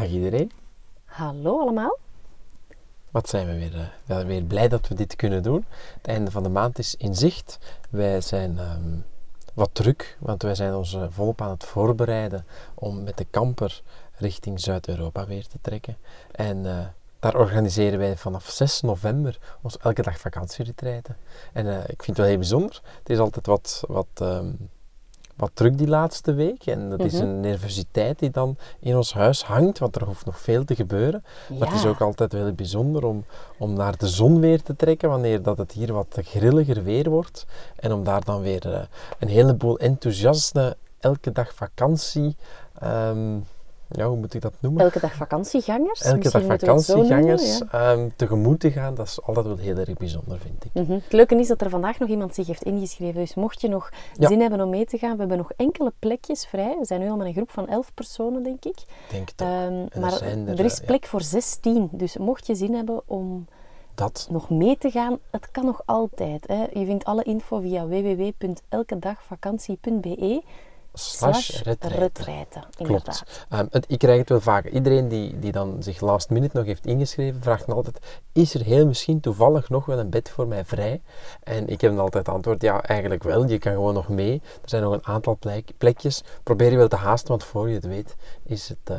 Dag iedereen. Hallo allemaal. Wat zijn we weer, wel weer blij dat we dit kunnen doen. Het einde van de maand is in zicht. Wij zijn ehm, wat druk, want wij zijn ons eh, volop aan het voorbereiden om met de camper richting Zuid-Europa weer te trekken. En eh, daar organiseren wij vanaf 6 november ons elke dag vakantieretreiten. En ik vind het wel heel bijzonder. Het is altijd wat, wat, ehm, wat druk die laatste week. En dat is Mhm. een nervositeit die dan in ons huis hangt, want er hoeft nog veel te gebeuren. Maar het is Ja. ook altijd wel bijzonder om, om naar de zon weer te trekken wanneer dat het hier wat grilliger weer wordt. En om daar dan weer eh, een heleboel enthousiaste elke dag vakantie. ehm, ja, hoe moet ik dat noemen? Elke dag vakantiegangers. Elke Misschien dag noemen, vakantiegangers ehm, tegemoet te gaan, dat is altijd wel heel erg bijzonder, vind ik. Mhm. Het leuke is dat er vandaag nog iemand zich heeft ingeschreven. Dus mocht je nog Ja. zin hebben om mee te gaan, we hebben nog enkele plekjes vrij. We zijn nu al met een groep van elf personen, denk ik. Denk het ook. Ehm, er maar er, er is eh, ja. plek voor 16. Dus mocht je zin hebben om dat. nog mee te gaan, het kan nog altijd. Hè. Je vindt alle info via www.elkedagvakantie.be Slash retreiten. Inderdaad. Klopt. Ehm, het, ik krijg het wel vaker. Iedereen die, die dan zich last minute nog heeft ingeschreven, vraagt me altijd: is er heel misschien toevallig nog wel een bed voor mij vrij? En ik heb dan altijd antwoord: ja, eigenlijk wel. Je kan gewoon nog mee. Er zijn nog een aantal plek- plekjes. Probeer je wel te haasten, want voor je het weet, is het, eh,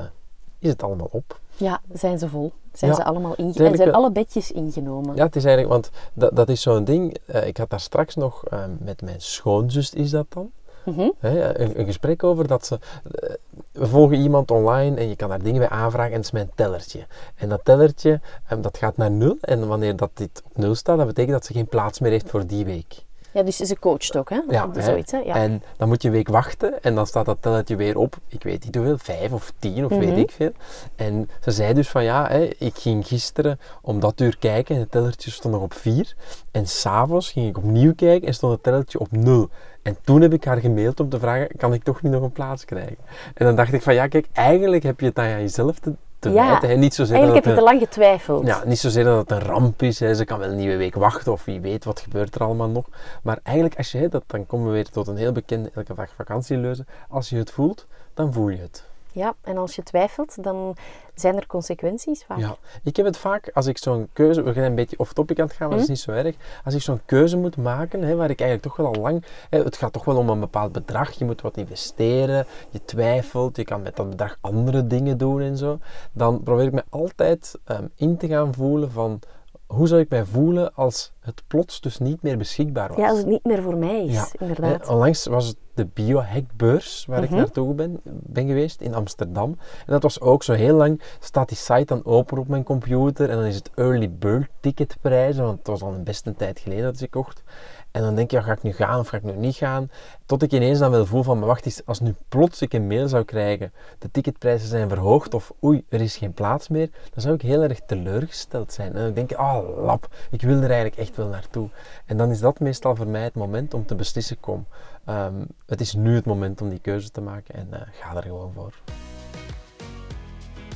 is het allemaal op. Ja, zijn ze vol. Zijn Ja. ze allemaal inge- Het is en zijn alle bedjes ingenomen. Ja, het is eigenlijk, want dat, dat is zo'n ding. eh, ik had daar straks nog ehm, met mijn schoonzus, is dat dan? Mhm. Een gesprek over dat ze. eh, we volgen iemand online en je kan daar dingen bij aanvragen en het is mijn tellertje. En dat tellertje ehm, dat gaat naar nul. En wanneer dat dit op nul staat, dat betekent dat ze geen plaats meer heeft voor die week. Ja, dus ze coacht ook, hè? Ja, hè. Zoiets, hè? Ja. En dan moet je een week wachten en dan staat dat telletje weer op, ik weet niet hoeveel, vijf of tien of weet Mhm. ik veel. En ze zei dus van ja, hè, ik ging gisteren om dat uur kijken en het telletje stond nog op vier. En s'avonds ging ik opnieuw kijken en stond het telletje op nul. En toen heb ik haar gemaild om te vragen, kan ik toch niet nog een plaats krijgen? En dan dacht ik van ja, kijk, eigenlijk heb je het dan aan jezelf te, te Ja, wijten. hè. Niet zozeer Eigenlijk dat heb je te lang getwijfeld. ja, niet zozeer dat het een ramp is. Hè. Ze kan wel een nieuwe week wachten of wie weet wat gebeurt er allemaal nog. Maar eigenlijk, als je, dat, dan komen we weer tot een heel bekende elke dag vakantieleuze. Als je het voelt, dan voel je het. Ja, en als je twijfelt, dan zijn er consequenties vaak. Ja, ik heb het vaak als ik zo'n keuze, we gaan een beetje off-topic aan het gaan, maar dat is niet zo erg. Als ik zo'n keuze moet maken, hè, waar ik eigenlijk toch wel al lang, hè, het gaat toch wel om een bepaald bedrag, je moet wat investeren, je twijfelt, je kan met dat bedrag andere dingen doen en zo. Dan probeer ik me altijd ehm, in te gaan voelen van, hoe zou ik mij voelen als het plots dus niet meer beschikbaar was? Ja, als het niet meer voor mij is, Ja, inderdaad. Onlangs was het de biohackbeurs waar ik Mhm. naartoe ben, ben geweest in Amsterdam. En dat was ook zo heel lang, staat die site dan open op mijn computer en dan is het early bird ticketprijzen, want het was al een beste tijd geleden dat ik kocht. En dan denk je, ja, ga ik nu gaan of ga ik nu niet gaan? Tot ik ineens dan wel voel van, maar wacht eens, als nu plots ik een mail zou krijgen, de ticketprijzen zijn verhoogd of oei, er is geen plaats meer, dan zou ik heel erg teleurgesteld zijn. En dan denk ik, ah, lap, ik wil er eigenlijk echt wel naartoe. En dan is dat meestal voor mij het moment om te beslissen, kom, ehm, het is nu het moment om die keuze te maken en eh, ga er gewoon voor.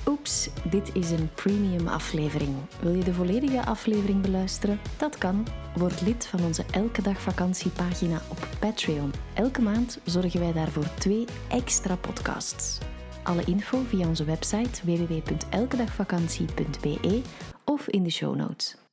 Oeps, dit is een premium aflevering. Wil je de volledige aflevering beluisteren? Dat kan. Word lid van onze Elke Dag Vakantiepagina op Patreon. Elke maand zorgen wij daarvoor twee extra podcasts. Alle info via onze website www.elkedagvakantie.be of in de show notes.